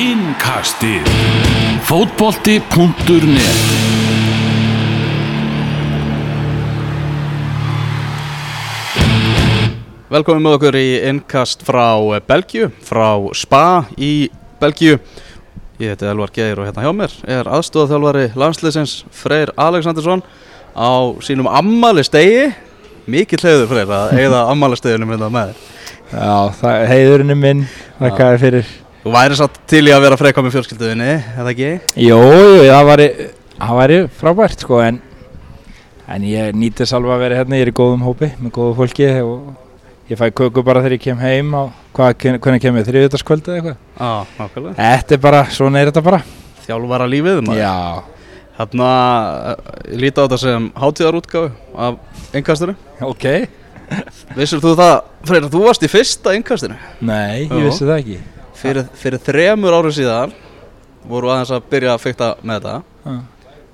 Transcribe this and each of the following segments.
Innkastið Fótbolti.net Velkomin með okkur í innkast frá Belgíu, frá Spa í Belgíu. Ég heiti Elvar Geir og hérna hjá mér er aðstofþjálfari landsliðsins Freyr Alexandersson á sínum ammali stegi. Mikið hleyður Freyr að eigða ammali steginum hérna með þér. Já, það er heiðurinn er minn, þakka þér fyrir Þú væri satt til í að vera freka með fjölskylduðinni, eða ekki? Jú, jú, það væri, það væri frábært sko en, en ég nýtis alveg að vera hérna, ég er í góðum hópi með góðu fólki og ég fæ köku bara þegar ég kem heim á, hvað, hvernig kem ég, þriðutaskvöldu eða eitthvað Já, nákvæmlega. Þetta er bara, svona er þetta bara Þjálfara lífið maður. Já, Hérna, ég líti á þetta sem hátíðarútgáfu af innkastinu. ok Vissur þú það, Freyr, að þú varst í fyrsta innkastinu? Nei, ég vissi það ekki Fyrir, fyrir þremur árið síðan voru aðeins að byrja að fykta með þetta. Já.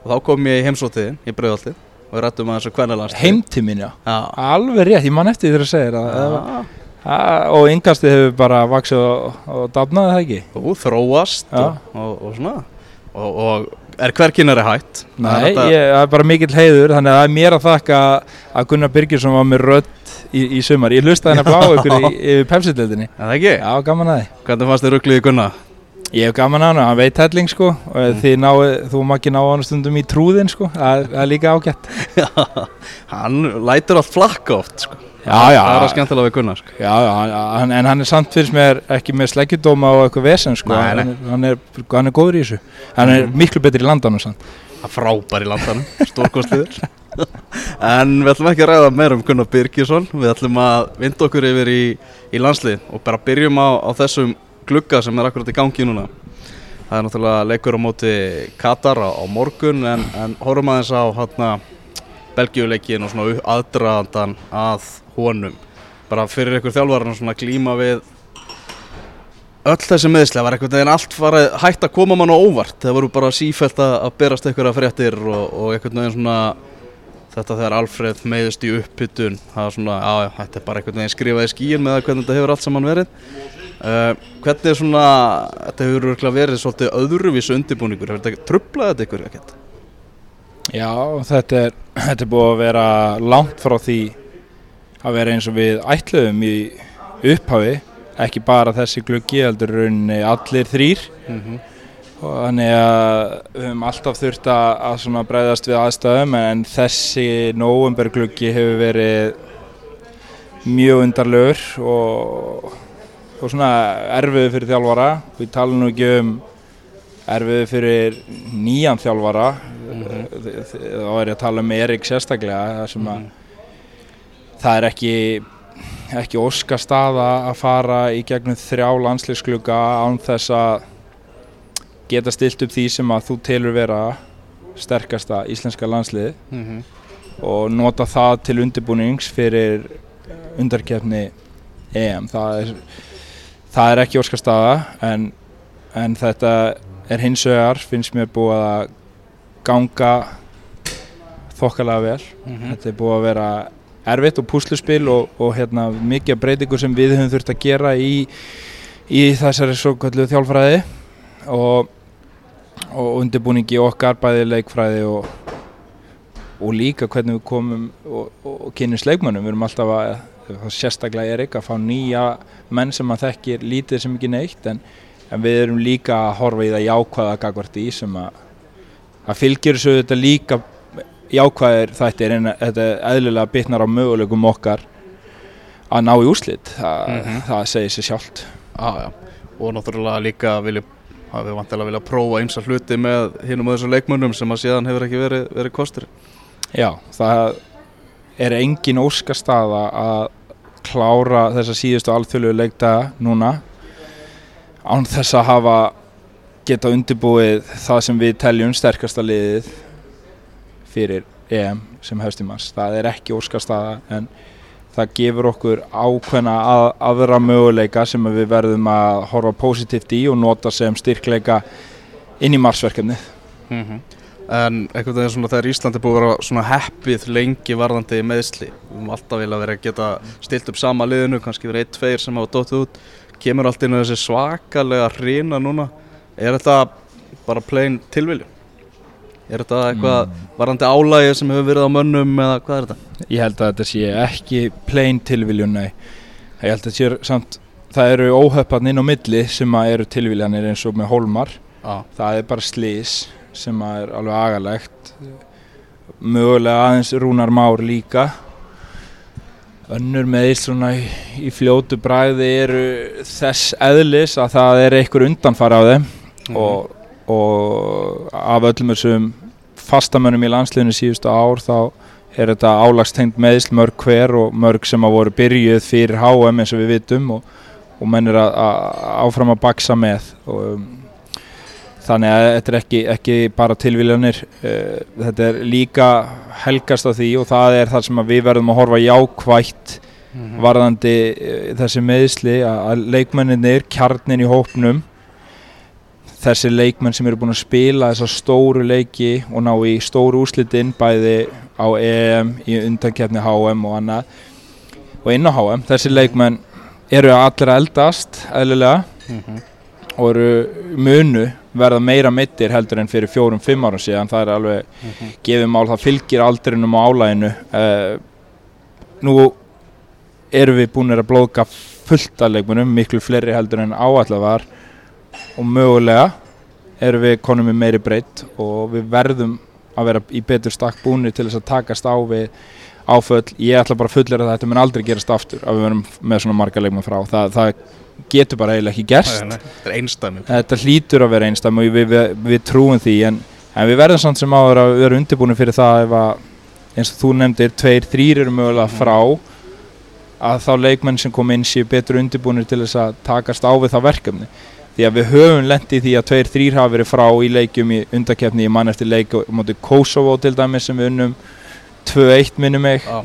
og þá kom ég í heimsóttiðin í Breiðoltið og við rættum aðeins um hvernig Heimtímin, já. Já, Alveg rétt, ég man eftir því að segja já. Ah, Og yngastið hefur bara vaksið og, og dafnaði það ekki? Þú þróast og, og, og svona. Og, og er hverkinnari hætt Það Nei, það er bara mikill heiður þannig að það er mér að þakka að Gunnar Birgisson var með rödd í, í sumar ég hlustaði henni að blá ykkur í, yfir pepsitildinni Er það ekki? Já, gaman að því Hvernig fannst þið rugglið í Gunna? Ég hef gaman að hann, hann veit helling sko og mm. þið náu, þú má ekki ná hann stundum í trúðin sko, það það er líka ágætt Já, hann lætur allt flakka oft sko. Já, já. Það er að skemmtilega við Gunna sko. Já, já, hann, hann, en hann er samt fyrir mér ekki með sleggjudóma og eitthvað vesen sko. Nei, hann, nei. er, hann, er, hann er góður í þessu. Hann er miklu betri í landanum samt. Það er frábær í landanum, stórkostliður En við ætlum ekki að ræða meira um Gunnar Birgisson. Við ætlum að vinda okkur yfir í, í landslið og bara byrjum á, á þessum glugga sem er akkurat í gangi núna. Það er náttúrulega leikur á móti Katar á, á morgun en, en horfum aðeins á hátna Belgíuleikin og svona aðdragandan að honum. Bara fyrir ykkur þjálfarinn svona glíma við öll þessi meðsli, það var einhvern veginn allt farið hægt að koma mann á óvart? Það voru bara sífælt að, að berast einhverja fréttir og, og einhvern veginn svona þetta þegar Alfred meiðist í uppbytun það var svona, já, þetta er bara einhvern veginn skrifað í skíin með hvernig þetta hefur allt saman verið. Uh, hvernig er svona þetta hefur verið svolítið öðruvísu undirbúningur, hefur þetta trublað þetta ykkur ekkert? Já, þetta er, þetta er búið að vera langt frá því að vera eins og við ætluðum í upphafi, ekki bara þessi gluggi, heldur rauninni allir þrýr Mm -hmm. og þannig að við höfum alltaf þurft að, að svona bregðast við aðstæðum en þessi nóvember gluggi hefur verið mjög undarlegur og, og svona erfiðu fyrir þjálfara við talum nú ekki um erfiðu fyrir nýjan þjálfara. Þá er ég að tala um Erik sérstaklega sem að það er ekki ekki óska staða að fara í gegnum þrjá landslýsklugga án þess að geta stilt upp því sem að þú telur vera sterkasta íslenska landsliði Mm -hmm. og nota það til undirbúnings fyrir undarkefni EM. Það er, það er ekki óska staða en, en þetta er hins vegar finnst mér búið að ganga þokkalega vel Þetta er búið að vera erfitt og púsluspil og, og hérna, mikið breytingu sem við höfum þurft að gera í, í þessari svo kallu þjálfræði og, og undirbúningi okkar bæði leikfræði og, og líka hvernig við komum og, kynum sleikmönnum. Við erum alltaf að, sérstaklega Erik, að fá nýja menn sem að þekkir lítið sem ekki neitt en, en við erum líka að horfa í það jákvæða gagvart í sem að, að fylgjur þessu þetta líka jákvæðir þættir en þetta eðlilega bitnar á möguleikum okkar að ná í úrslit. Það, Mhm. það segir sér sjálft. Já, já, og náttúrulega líka vilja, hafi vantilega vilja prófa eins hluti með hinum og þessum leikmönnum sem að síðan hefur ekki verið, verið kostur. Já, það er engin óskastaða að klára þessa síðustu alþjóðlegu leikdaga núna án þess að hafa geta undirbúið það sem við teljum sterkasta liðið fyrir EM sem hefst í manns það er ekki óskastaða en það gefur okkur ákveðna að, aðra möguleika sem við verðum að horfa positíft í og nota sem styrkleika inn í marsverkefnið. Mhm. En einhvern veginn svona þegar Íslandi búið að vera heppið lengi varðandi meðsli Við höfum alltaf vilja vera að geta stilt upp sama liðinu, kannski verið eitt, tveir sem hafa dóttið út Kemur allt inn á þessi svakalega hrina núna Er þetta bara plain tilviljun? Er þetta eitthvað mm. varandi álægi sem hefur verið á mönnum eða hvað er þetta? Ég held að þetta sé ekki plain tilviljun, nei. Ég held að þetta sé samt, það eru óhöfðan inn á milli sem eru tilviljanir eins og með hólmar. Ah. Það er bara slís sem er alveg agalegt. Mögulega aðeins rúnar már líka. Önnur með Ísluna í, í fljótu bræði eru þess eðlis að það er einhver undanfara á þeim. Mm og og af öllum þessum fastamönnum í landsliðinu síðustu ár þá er þetta álagstengt meðsl mörg hver og mörg sem að voru byrjuð fyrir HM eins og við vitum og, og menn er að, að áfram að baksa með. Og, um, þannig að þetta er ekki, ekki bara tilvílanir eh, þetta er líka helgast af því og það er það sem við verðum að horfa jákvægt mm -hmm. varðandi uh, þessi meðsli að, að leikmenninir, kjarnin í hópnum þessi leikmenn sem eru búin að spila þessar stóru leiki og ná í stóru úslitinn bæði á EM, í undankjafni HM og annað og inn á HM, þessi leikmenn eru allir að eldast eðlilega mm -hmm. og eru munu verða meira mittir heldur en fyrir fjórum-fimm árum síðan. Það er alveg mm -hmm. gefið mál, það fylgir aldrinum á álæginu uh, nú eru við búin að blóðka fullt af leikmennum, miklu fleiri heldur en áallega var. Og mögulega erum við konum með meiri breytt og við verðum að vera í betur stakk búinu til þess að takast á við áföll, ég ætla bara að fullera það þetta mun aldrei gerast aftur að við verum með svona marga leikma frá, það, það getur bara eiginlega ekki gerst Þetta er einstæmi Þetta hlýtur að vera einstæmi og við, við, við trúum því en, en við verðum samt sem áður að vera undirbúinu fyrir það ef að eins og þú nefndir, tveir, þrýr eru mögulega frá að þá leikmenn sem kom inn séu betur undirbúinu til þess að takast á við það verkefni því að við höfum lendið því að tveir þrýr hafa verið frá í leikjum í undakefni í mann eftir leik motið Kosovo til dæmis sem við unnum 2-1 minnum ah.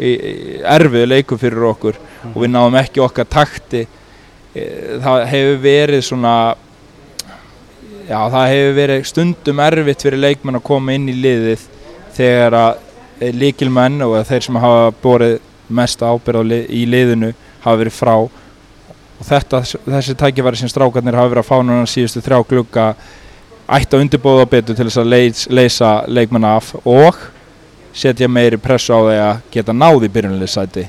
erfið leikum fyrir okkur mm. og við náðum ekki okkar takti það hefur verið svona já það hefur verið stundum erfitt fyrir leikmenn að koma inn í liðið þegar að e, líkilmenn og þeir sem hafa borið mest ábyrð í liðinu hafa verið frá og þetta, þessi tækifæri sem strákarnir hafa verið að fá núna síðustu þrjá glugga ætti að undirbóða betur til þess að leys, leysa leikmanna af og setja meiri pressu á því að geta náði byrjunleysæti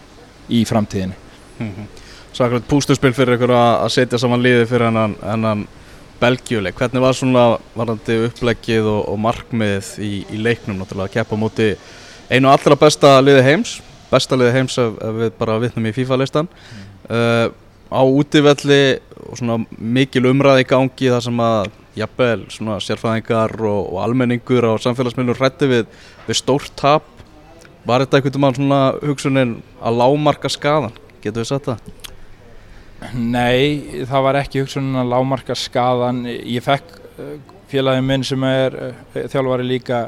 í framtíðinni mm -hmm. Svo akkurat pústurspil fyrir ykkur að setja saman liði fyrir hennan, hennan Belgiuleik, hvernig var svona varandi upplegið og, og markmiðið í, í leiknum náttúrulega að keppa múti einu allra besta liði heims? Besta liði heims ef, ef við bara vittnum í FIFA listan mm. uh, á útivelli og svona mikil umræði í gangi þar sem að jafnvel svona sérfæðingar og, og almenningur á samfélagsmiðlum hrætti við, við stórt tap. Var þetta einhvern veginn svona hugsunin að lámarka skadan, getur við sett það? Nei, það var ekki hugsunin að lámarka skadan ég fekk eh, félagin minn sem er uh, þjálfari líka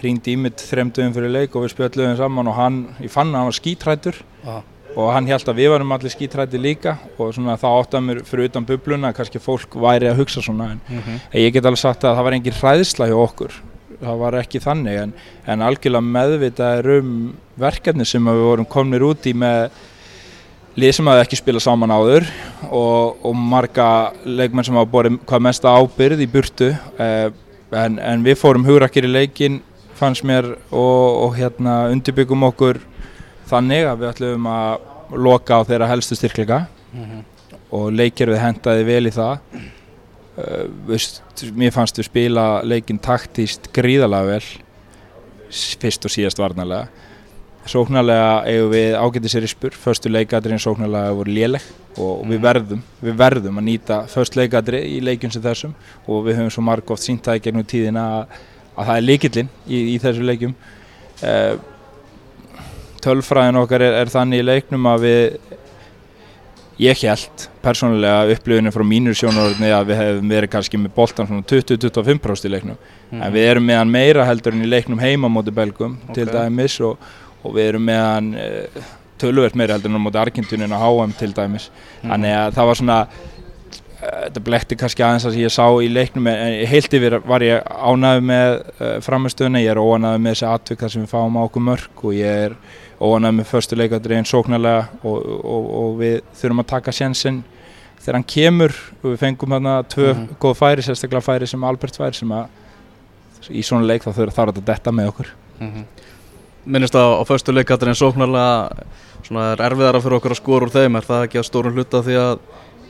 hringdi í mitt þremduðum fyrir leik og við spjöldluðum saman og hann, ég fann að hann var skítrættur ah og hann held að við varum allir skítrætti líka og svona það átti að mér fyrir utan bubluna kannski fólk væri að hugsa svona en mm -hmm. ég get alveg sagt að það var engin hræðsla hjá okkur. Það var ekki þannig en, en algjörlega meðvitað um verkefni sem við vorum komnir út í með lið sem hafi ekki spilað saman áður og, og marga leikmenn sem hafa borðið hvað mest ábyrð í burtu eh, en, en við fórum hugrakir í leikin fannst mér og, og hérna undirbyggum okkur þannig að við ætlum að loka á þeirra helstu styrkleika. Mm -hmm. og leikir við hendaði vel í það. Uh, veist, mér fannst við spila leikin taktíst gríðalega vel fyrst og síðast varnalega sóknarlega eigum við ágætið sér í spur förstu leikadriðin sóknarlega voru léleg og mm. við verðum við verðum að nýta först leikadrið í leikjum sem þessum og við höfum svo marg oft sínt það í gegnum tíðina að, að það er leikillinn í, í þessu leikjum uh, tölfræðin okkar er, er þannig í leiknum að við ég held persónulega upplifinu frá mínur sjónaröðinni að við hefum verið kannski með boltan svona 20-25% í leiknum mm. en við erum meðan meira heldur en í leiknum heima móti belgum okay. til dæmis og, og við erum meðan uh, tölvert meira heldur en á móti Argentunin á HM til dæmis. Mm. þannig að það var svona þetta blekti kannski aðeins að ég sá í leiknum en heilt yfir var ég ánæðu með uh, framistöðuna, ég er óanæðu með þessi atvik þar sem við fáum á okkur mörg og ég er óanæðu með förstu leikadriðin sóknarlega og, og, og við þurfum að taka sjensin þegar hann kemur. Og við fengum hann að tvö Mhm. góð færi, sérstaklega færi sem Albert færi sem að í svona leik þá þarf þetta að detta með okkur Minnist á, á föstu leikatrin sóknarlega svona er erfiðara fyrir okkur að skora úr þeim. Er það ekki að stórun hluta því að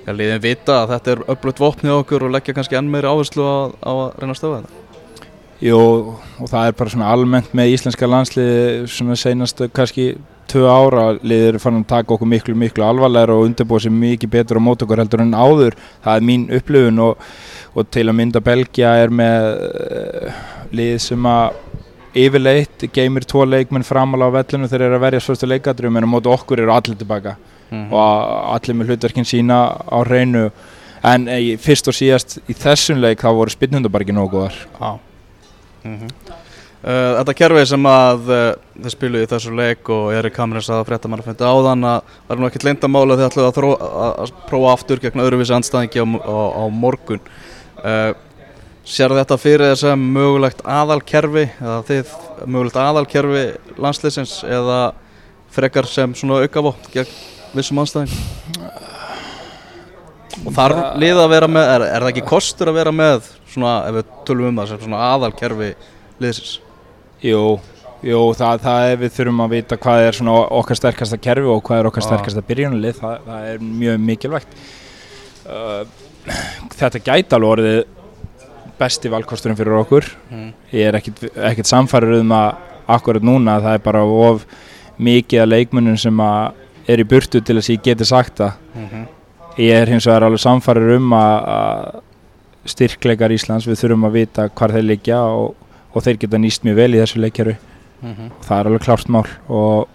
ja, liðin vita að þetta er öflugt vopni á okkur og leggja kannski enn meiri áherslu á, á að reyna að stöða þetta? Jú, og það er bara svona almennt með íslenska landsliði svona seinastu kannski tvö ára liðir að taka okkur miklu, miklu alvarlegar og undirbúa sér mikið betur á mót okkur heldur en áður. Það er mín upplifun og, og til að mynda Belgia er með uh, lið sem að yfirleitt geymir tvo leikmenn framála á vellinu þegar þeir eru að verja svörstu leikadrjum en á móti okkur eru allir tilbaka. Mm og a- allir með hlutverkin sína á hreinu. En eh, fyrst og síðast í þessum leik þá voru bara ekki nógu góðar. Já. Mm uh, Þetta kerfi sem að uh, þið spiluðu í þessu leik og Erik Kamrins að frétta mann að finna áðan að það er nú ekkert leyndamála þegar ætlaðu að, að, að prófa aftur gegn öðruvísi andstæðingi á, á, á morgun. Uh, Sér þetta fyrir þess að mögulegt aðalkerfi eða þið mögulegt aðalkerfi landsliðsins eða frekar sem svona aukavopn gegn vissum andstæðing og þarf lið að vera með er, er það ekki kostur að vera með svona, ef við tölum um það sem svona aðalkerfi liðsins? Jú, jú það, það er við þurfum að vita hvað er svona okkar sterkasta kerfi og hvað er okkar Já. sterkasta byrjunalið, það, það er mjög mikilvægt. Uh, Þetta gæti alveg orðið besti valkosturinn fyrir okkur mm. ég er ekkit samfærir um að akkurat núna það er bara of mikið að leikmunum sem að er í burtu til þess að ég geti sagt það Mm -hmm. ég er hins vegar alveg samfærir um að, styrkleikar Íslands við þurfum að vita hvar þeir liggja og, og þeir geta nýst mjög vel í þessu leikjaru Mhm. það er alveg klárt mál og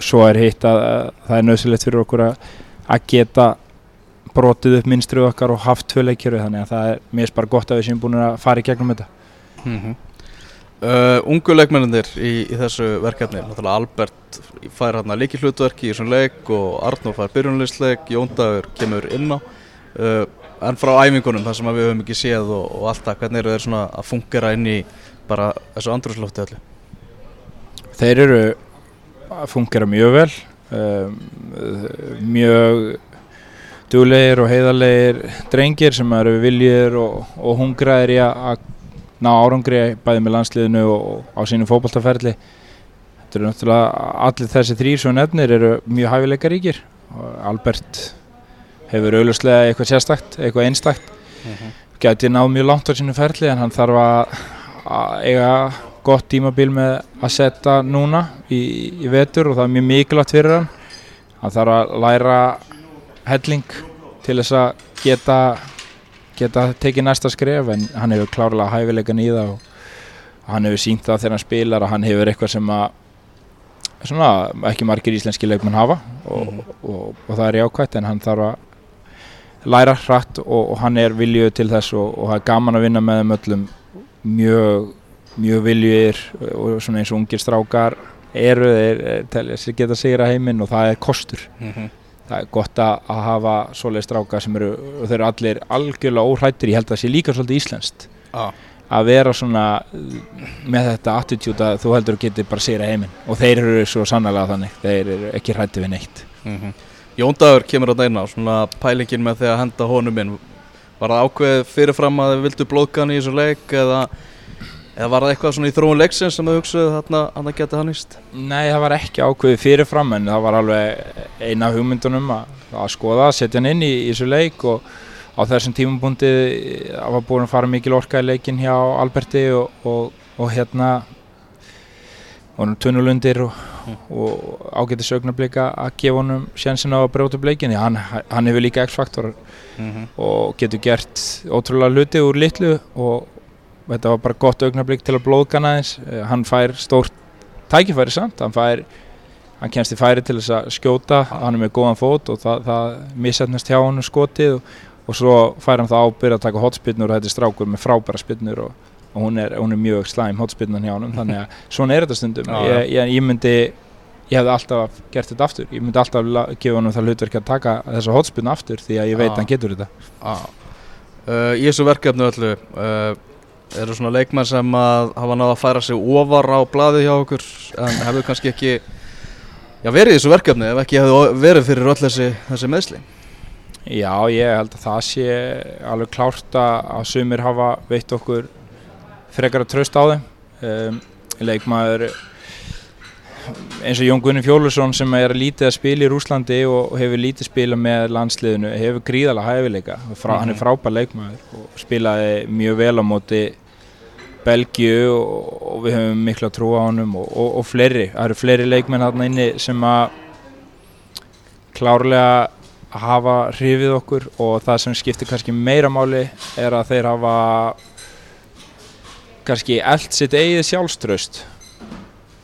svo er hitt að, að það er nöðsilegt fyrir okkur að, að geta brotið upp minnstrið okkar og haft tvö leikjaru þannig að það er mér bara gott að við séum búin að fara í gegnum þetta. Uh, Ungu leikmennir í, í þessu verkefni Náttúrulega Albert fær hérna líki hlutverki í þessum leik og Arnór fær byrjunleisleik Jóndagur kemur inn á. Uh, en frá æfingunum þar sem við höfum ekki séð og, og allt það, hvernig eru þeir svona að fungera inn í bara þessu andrúslofti öllu? Þeir eru að fungera mjög vel um, mjög duglegir og heiðarlegir drengir sem eru viljir og, og hungraðir í að ná árangri bæði með landsliðinu og á sínum fótballtaferli Þetta eru náttúrulega allir þessi þrýr svo nefnir eru mjög hæfileikaríkir og Albert hefur auðvitað eitthvað sérstakt, eitthvað einstakt. Gæti náð mjög langt á sínu ferli en hann þarf að, að eiga gott tímabil með að setja núna í, í vetur og það er mjög mikilvægt fyrir hann. Hann þarf að læra helling til þess að geta geta tekið næsta skref en hann hefur klárlega hæfileikan í það og, og hann hefur sínt það þegar hann spilar og hann hefur eitthvað sem að svona ekki margir íslenski leikmenn hafa og, Mhm. og, og, það er jákvæmt en hann þarf að læra hratt og, og hann er viljuð til þess og, og það er gaman að vinna með þeim öllum. Mjög, mjög viljugir og svona eins og ungir strákar eru þeir geta sigra heiminn og það er kostur það er gott að, að hafa svoleið strákar sem eru, þeir eru allir algjörlega óhrættir, ég held að það sé líka svolítið íslenskt Já. að vera svona uh, með þetta attitút að þú heldur að geti bara sigra heiminn. Og þeir eru svo sannlega þannig, þeir eru ekki hrætti við neitt. Jóndagur kemur að dæna svona pælingin með að henda honum inn. Var það ákveð fyrirfram að þið vildu blóðgan í þessu leik eða, eða var það eitthvað svona í þróun leiksins sem þau hugsaðu þarna að það geti hann íst Nei, það var ekki ákveðið fyrirfram en það var alveg eina hugmyndunum að, að skoða, setja hann inn í, í þessu leik og á þessum tímabundi það var búin að fara mikil orka í leikin hjá Alberti og, og, og hérna og tunnulundir og, og ágæti sögnablika að gefa honum sjansin á að brjóta upp leikin hann, hann hefur líka X-faktor og getur gert ótrúlega hluti úr litlu og þetta var bara gott augnablik til að blóðgana eins hann fær stórt tækifæri samt. Hann fær hann kemst í færi til þess að skjóta. Hann er með góðan fót og það, það missetnast hjá hann skotið og, og svo fær hann það ábyrð að taka hotspinnur og þetta er strákur með frábæra spinnur og, og hún, er, hún er mjög slæm hotspinnan hjá hann þannig að svona er þetta stundum. Ég, ég, ég myndi ég hefði alltaf gert þetta aftur. Ég myndi alltaf gefa hann það hlutverk að taka þessa hotspinnu aftur því að ég veit að hann getur þetta. Uh, Í þessu verkefni öllu uh, eru svona leikmenn sem hafa náða að færa sig ofar á blaði hjá okkur en hefðu kannski ekki já, verið í þessu verkefni ef ekki hefðu verið fyrir öll þessi, þessi meðsli Já, ég held að það sé alveg klárt að, sumir hafa veitt okkur frekar að tröst á þeim. Um, leikmaður eins og Jón Gunni Fjólusson sem er lítið að spila í Rúslandi og hefur lítið spila með landsliðinu, hefur gríðalega hæfileika. Frá, Hann er frábær leikmaður og spilaði mjög vel á móti Belgiu og, og við höfum miklu að trúa á honum og, og, og fleiri. Það eru fleiri leikmenn hérna inni sem að klárlega hafa hrifið okkur og það sem skiptir kannski meira máli er að þeir hafa kannski eld sitt eigið sjálfströst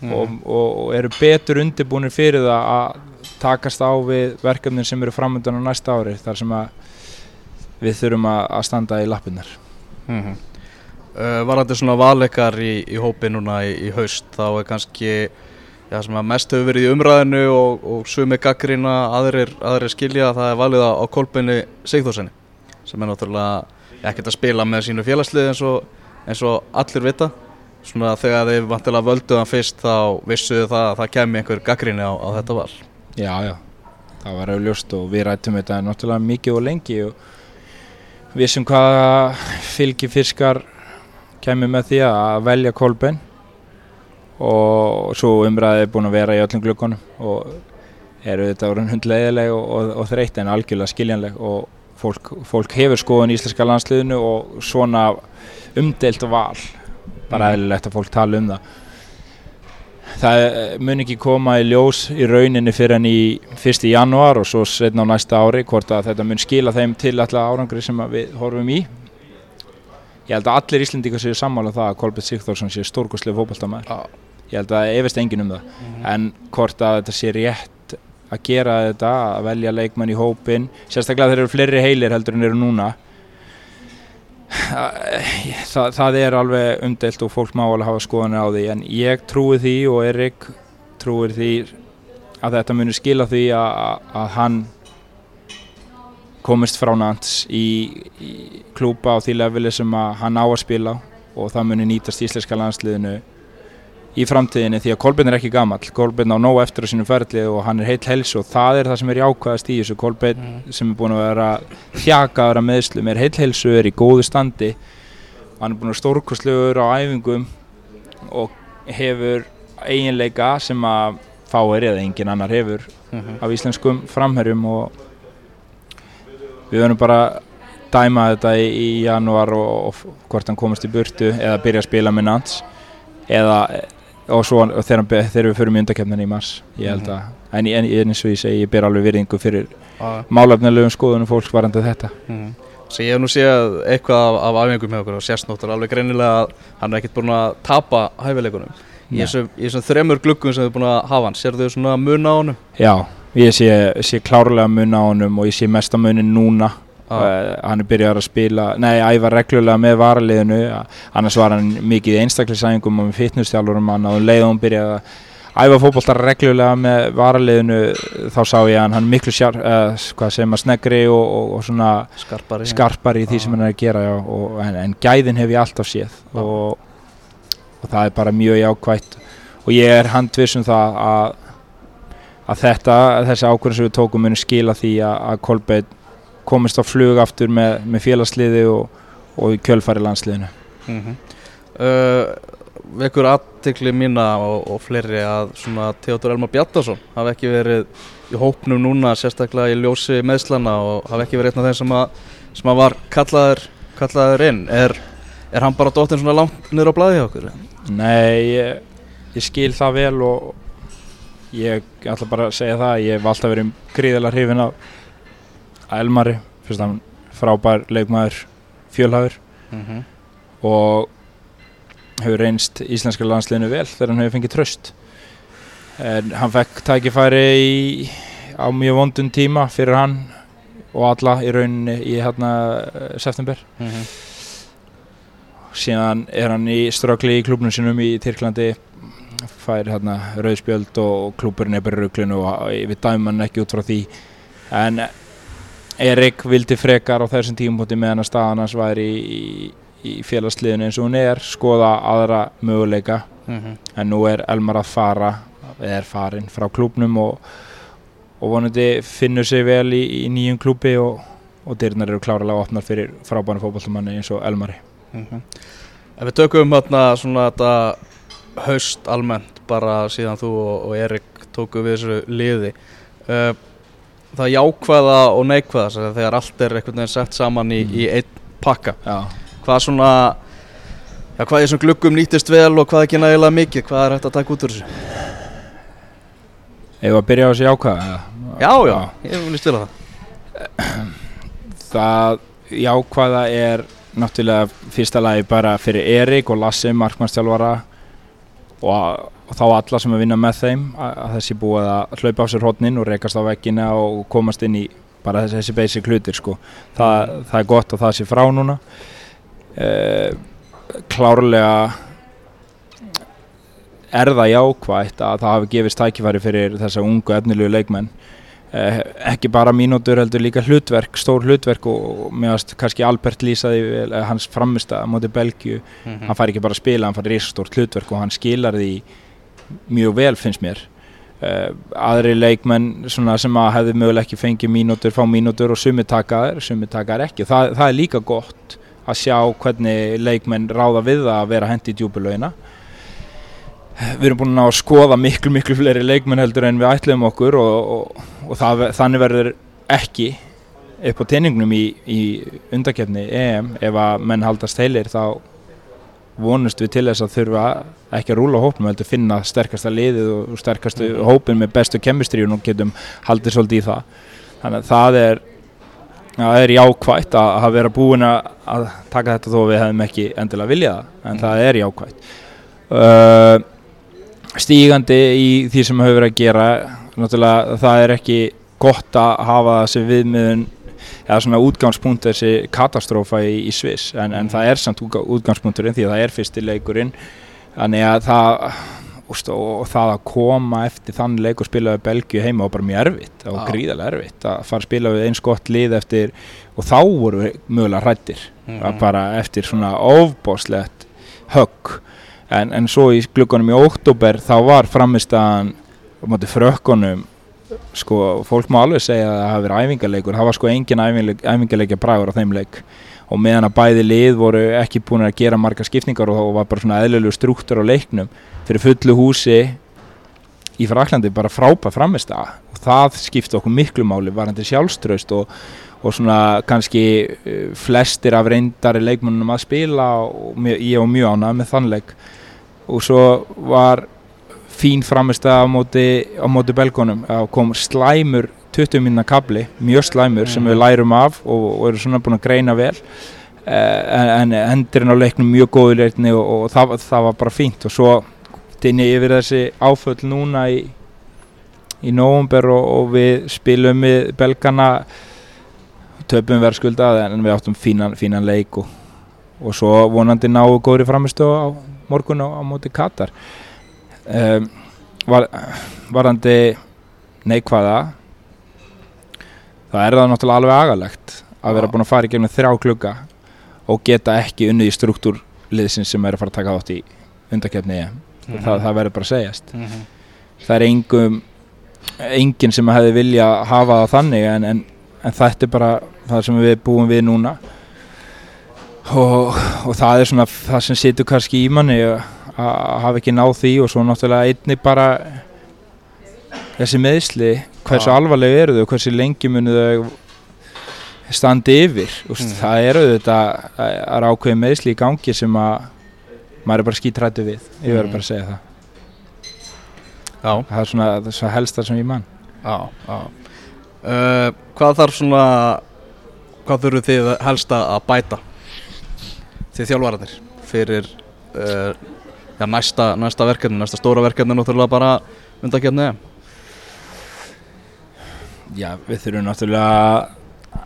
mm. og, og eru betur undirbúinir fyrir það að takast á við verkefnin sem eru framöndan á næsta ári þar sem við þurfum að, að standa í lappinnar mm -hmm. uh, Var þetta svona valleikar í, í hópi núna í, í haust þá er kannski já, mest hefur verið í umræðinu og, og sumi gaggrina aðrir, aðrir skilja að það er valið á kolbinni Sigþórsenni sem er náttúrulega ekkert að spila með sínu félagslið eins og, eins og allir vita svona þegar þeir vantilega völdu hann fyrst þá vissuðu það að það kemi einhver gaggrinni á, á þetta val. Já, já, það var auðljóst og við rættum þetta náttúrulega mikið og lengi og vissum hvaða fylgifiskar kemur með því að velja kolbin og svo umræðið er búin að vera í öllum glukkonum og eru þetta orðin hundleiðileg og, og, og þreytt en algjörlega skiljanleg og fólk, fólk hefur skoðun í Íslenska landsliðinu og svona umdeilt val bara eðlilegt að fólk tala um það það mun ekki koma í ljós í rauninni fyrir enn í 1. januar og svo setna á næsta ári hvort að þetta mun skila þeim til alla árangri sem við horfum í ég held að allir Íslendingar séu sammála um það að Kolbjörn Sigþórsson sé stórkoslega fókbaltamæður ég held að efist engin um það mm -hmm. en hvort að þetta sé rétt að gera þetta, að velja leikmann í hópin sérstaklega þeir eru fleiri heilir heldur en eru núna það, það er alveg umdelt og fólk má alveg hafa skoðanir á því en ég trúi því og Erik trúir því að þetta munir skila því að, að hann komist frá Nants í, í klúpa á því leveli sem hann á að spila og það muni nýtast íslenska landsliðinu í framtíðinni því að Kolbjörn er ekki gammal Kolbjörn á nóg eftir á sínum ferli og hann er heilt hels og það er það sem er jákvæðast í þessu Kolbjörn mm. sem er búin að vera þjakaður að meðslum, er heilt helsu, er í góðu standi hann er búin að stórkostlegur á æfingum og hefur eiginleika sem að fáir eða engin annar hefur mm -hmm. af íslenskum framherjum og við verðum bara dæma þetta í, í janúar og, og hvort hann komast í burtu eða byrja að spila með Nants eða og svo þegar, þegar við förum í undakefnin í mars ég held að, mm -hmm. en, en eins og ég segi ég ber alveg virðingu fyrir málefnilegum skoðunum fólks varandi þetta mm -hmm. Svo ég hef nú séð eitthvað af, af afhengum með okkur og sérstnóttur alveg greinilega að hann er ekkert búin að tapa hæfileikunum í þessum þremur glukkum sem þið er búin að hafa hann, sér þau svona mun á honum? Já, ég sé, sé klárlega mun á honum og ég sé mest á munin núna. Uh, hann er byrjað að spila, nei, æfa reglulega með varaliðinu, annars var hann mikið í einstaklisæðingum og með fitnessstjálfurum hann og um leiðum byrjað að æfa fókbóltar reglulega með varaliðinu þá sá ég að hann miklu sjár, uh, hvað segir maður, snegri og, og, og svona skarpari, skarpari í því ah. sem hann er að gera, já, og, en, en gæðin hef ég alltaf séð. Ah. og það er bara mjög jákvægt og ég er handvisum það að, að þetta, þessi ákvörðin sem við tókum munir skila því að, að Kolbeitt komist á flug aftur með, með félagsliði og, og kjölfari landsliðinu mm -hmm. uh, Vekur aðtekli mína og, og fleiri að Teodor Elmar Bjartarsson hafi ekki verið í hópnum núna sérstaklega í ljósi meðslana og hafi ekki verið einn af þeim sem að, sem að var kallaður, kallaður inn er, er hann bara dóttinn svona langt niður á blæði okkur? Nei, ég, ég skil það vel og ég ætla bara að segja það ég hef alltaf verið gríðilega hrifin af Elmari fyrst að hann frábær leikmaður fjölhagur mm -hmm. og hefur reynst íslenska landsleginu vel þegar hann hefur fengið tröst en hann fekk tækifæri í, á mjög vondun tíma fyrir hann og alla í rauninni í hérna september mm -hmm. síðan er hann í strökli í klubnum sinum í Tyrklandi fær hérna rauðspjöld og klúburinn er bara rauklinu og við dæmum hann ekki út frá því en Erik vildi frekar á þessum tímpunkti meðan að staðan hans væri í, í, í félagsliðinu eins og hún er skoða aðra möguleika. Mm -hmm. en nú er Elmar að fara eða er farin frá klúpnum og, og vonandi finnur sig vel í, í nýjum klúpi og, og dyrnar eru klárlega opnar fyrir frábæna fókbaltumanni eins og Elmari. Ef við tökum hérna svona þetta haust almennt bara síðan þú og, og Erik tóku við þessu liði. Uh, það jákvæða og neikvæða þegar allt er einhvern veginn sett saman í, Mm. í einn pakka. Já, hvað svona já, hvað í þessum gluggum nýttist vel og hvað ekki nægilega mikið hvað er hægt að taka út úr þessu? Ef að byrja á þessi ákvæða já, já, ég vil stila það. Það jákvæða er náttúrulega fyrsta lagi bara fyrir Erik og Lassi, markmannstjálfara og, og þá alla sem að vinna með þeim að, þessi búið að hlaupa á sér hodnin og rekast á veggina og komast inn í bara þessi, basic hlutir sko. það, það er gott að það sé frá núna eh, klárlega er það jákvætt að það hafi gefist tækifæri fyrir þessa ungu efnilegu leikmenn eh, ekki bara mínútur heldur líka hlutverk, stór hlutverk og, og meðast kannski Albert lýsaði eh, hans framist að móti Belgju Mhm. hann fær ekki bara að spila, hann fær risastórt hlutverk og hann skilar því mjög vel finnst mér. Uh, aðri leikmenn sem að hefði mögulega ekki fengið mínútur, fá mínútur og sumi taka þær, sumi taka þær ekki. Það, það er líka gott að sjá hvernig leikmenn ráða við að vera hendi í djúbulögina við erum búin að skoða miklu miklu fleiri leikmenn heldur en við ætluðum okkur og, og, og það, þannig verður ekki upp á teiningnum í, í undakefni EM ef að menn haldast heilir þá vonust við til þess að þurfa ekki að rúla hópnum heldur finna sterkasta liðið og sterkastu Mhm. hópin með bestu kemistríun og getum haldið svolítið í það þannig að það er það er jákvætt að hafa verið búin að taka þetta þó við hefum ekki endilega viljað en Mhm. það er jákvætt uh, stígandi í því sem hefur verið að gera náttúrulega það er ekki gott að hafa það sem viðmiðun eða svona útgangspunkt þessi katastrófa í, í Sviss. En, en það er samt útga- útgangspunkturinn því að það er fyrsti leikurinn. Þannig að það úst, og, og það að koma eftir þann leik og spila við Belgíu heima var bara mjög erfitt. Og Já. gríðarlega erfitt að fara að spila við eins gott lið eftir og þá voru við mögulega hrættir Mhm. bara eftir svona ofbóslegt högg. En, en svo í glukkanum í óttúber þá var móti frökkunum sko, fólk má alveg segja að það hafi verið æfingarleikur það var sko engin æfingarleik, æfingarleikja bragur á þeim leik. Og meðan að bæði lið voru ekki búin að gera marga skipningar og þá var bara svona eðlilegu strúktur á leiknum fyrir fullu húsi í Fraklandi bara frábæð framist og það skipti okkur miklu máli varandi sjálfströst og, og svona kannski uh, flestir af reyndari leikmennum að spila og ég var mjög ánað með þann leik. Og svo var fín framist á móti, á móti belgónum kom slæmur 20 minna kabli, mjög slæmur sem við lærum af og, og eru svona búin að greina vel. Uh, en, en endurinn á leiknum mjög góður leikni og, og það, það var bara fínt. Og svo dinni yfir þessi áföll núna í, í nóvumber og, og við spilum við belgana. Töpum verðskuldað en við áttum fínan, fínan leik og, og svo vonandi náu góðri framistu á morgun á, á móti Katar um, var, varandi neikvæða það er það náttúrulega alveg agalegt að vera búin að fara í gegnum þrjá klukka og geta ekki unnið í struktúr liðsins sem er að fara að taka þátt í undakefni EM Mhm. það, það verður bara að segjast Mhm. það er engum enginn sem hefði vilja hafa það þannig en, en, en þetta er bara það sem við búum við núna og, og það er svona það sem situr kannski í manni að að hafa ekki náð því og svo náttúrulega einnig bara þessi meðsli hversu Já. alvarlega eru þau hversu lengi munu þau standi yfir Úst, Mhm. það eru þetta er ákveðin meðsli í gangi sem að maður er bara skítrættu við ég verður Mhm. bara að segja það Já, það er svona svona helsta sem ég mann já, já. Uh, hvað þarf svona hvað þurfu þið helsta að bæta þið þjálfararnir fyrir uh, já, næsta, næsta verkefni, næsta stóra verkefni náttúrulega bara undakefni Já, við þurfum náttúrulega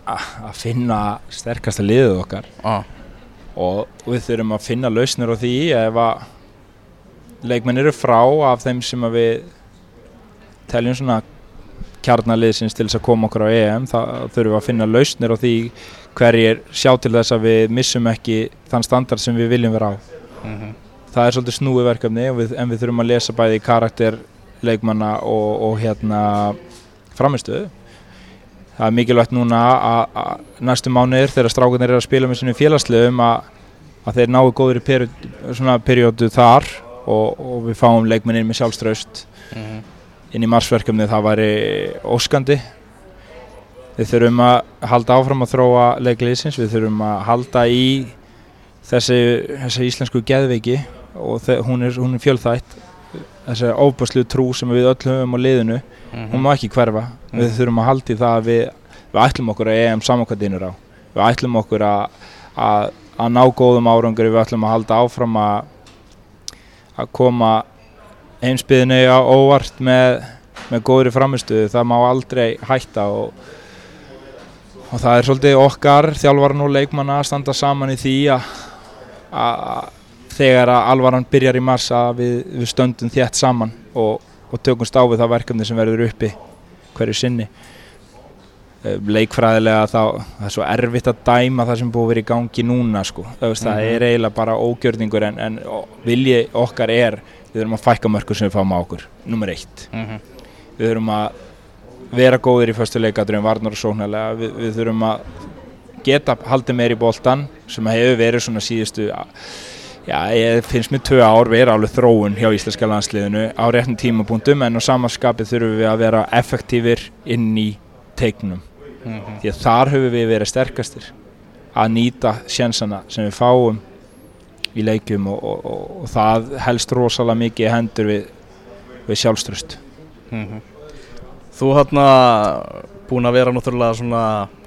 að finna sterkasta liðið okkar. Ah. og við þurfum að finna lausnir á því ef að leikmenn eru frá af þeim sem að við teljum svona kjarnaliðsins til þess að koma okkur á EM þá þurfum við að finna lausnir á því hverjir sjá til þess að við missum ekki þann standard sem við viljum vera á. Mm það er svolítið snúi verkefni og við, en við þurfum að lesa bæði karakter leikmanna og, og hérna framistöðu það er mikilvægt núna að, næstu mánuðir þegar strákunir eru að spila með sínum félagslegum að, að þeir náu góður í peri, svona periódu þar og, og við fáum leikmennin með sjálfströst inn í marsverkefni það væri óskandi. Við þurfum að halda áfram að þróa leikliðsins, við þurfum að halda í þessi, þessi íslensku geðveiki og hún er, hún er fjölþætt. Þessi óbúslu trú sem við öll höfum á liðinu hún má ekki hverfa. Mhm. við þurfum að halda í það að við, við ætlum okkur að EM samankvæðinur á. Við ætlum okkur að, að, að ná góðum árangur við ætlum að halda áfram að að koma heimsbyðinu á óvart með, með góðri framistuðu það má aldrei hætta og, og það er svolítið okkar þjálfaran og leikmanna að standa saman í því að, að þegar að alvaran byrjar í mars að við, við stöndum þétt saman og, og tökumst á við það verkefni sem verður uppi hverju sinni. Eh, leikfræðilega þá það er svo erfitt að dæma það sem búið vera í gangi núna sko. það, það Mhm. er eiginlega bara ógjörningur en, en vilji okkar er við þurfum að fækka mörgur sem við fáum á okkur. Nummer eitt. Við þurfum að vera góðir í förstu leikadröðum varnar og sóknarlega. Við, við þurfum að geta haldið meir í boltan sem hefur verið svona síðustu já, ég finnst mér tvö ár vera alveg þróun hjá íslenska landsliðinu á réttum tímapunktum en á samanskapið þurfum við að vera effektífir inn í teiknum. Því að þar höfum við verið sterkastir að nýta sjensana sem við fáum í leikjum og, og, og, og það helst rosalega mikið hendur við, við sjálfströst Þú hérna búin að vera náttúrulega svona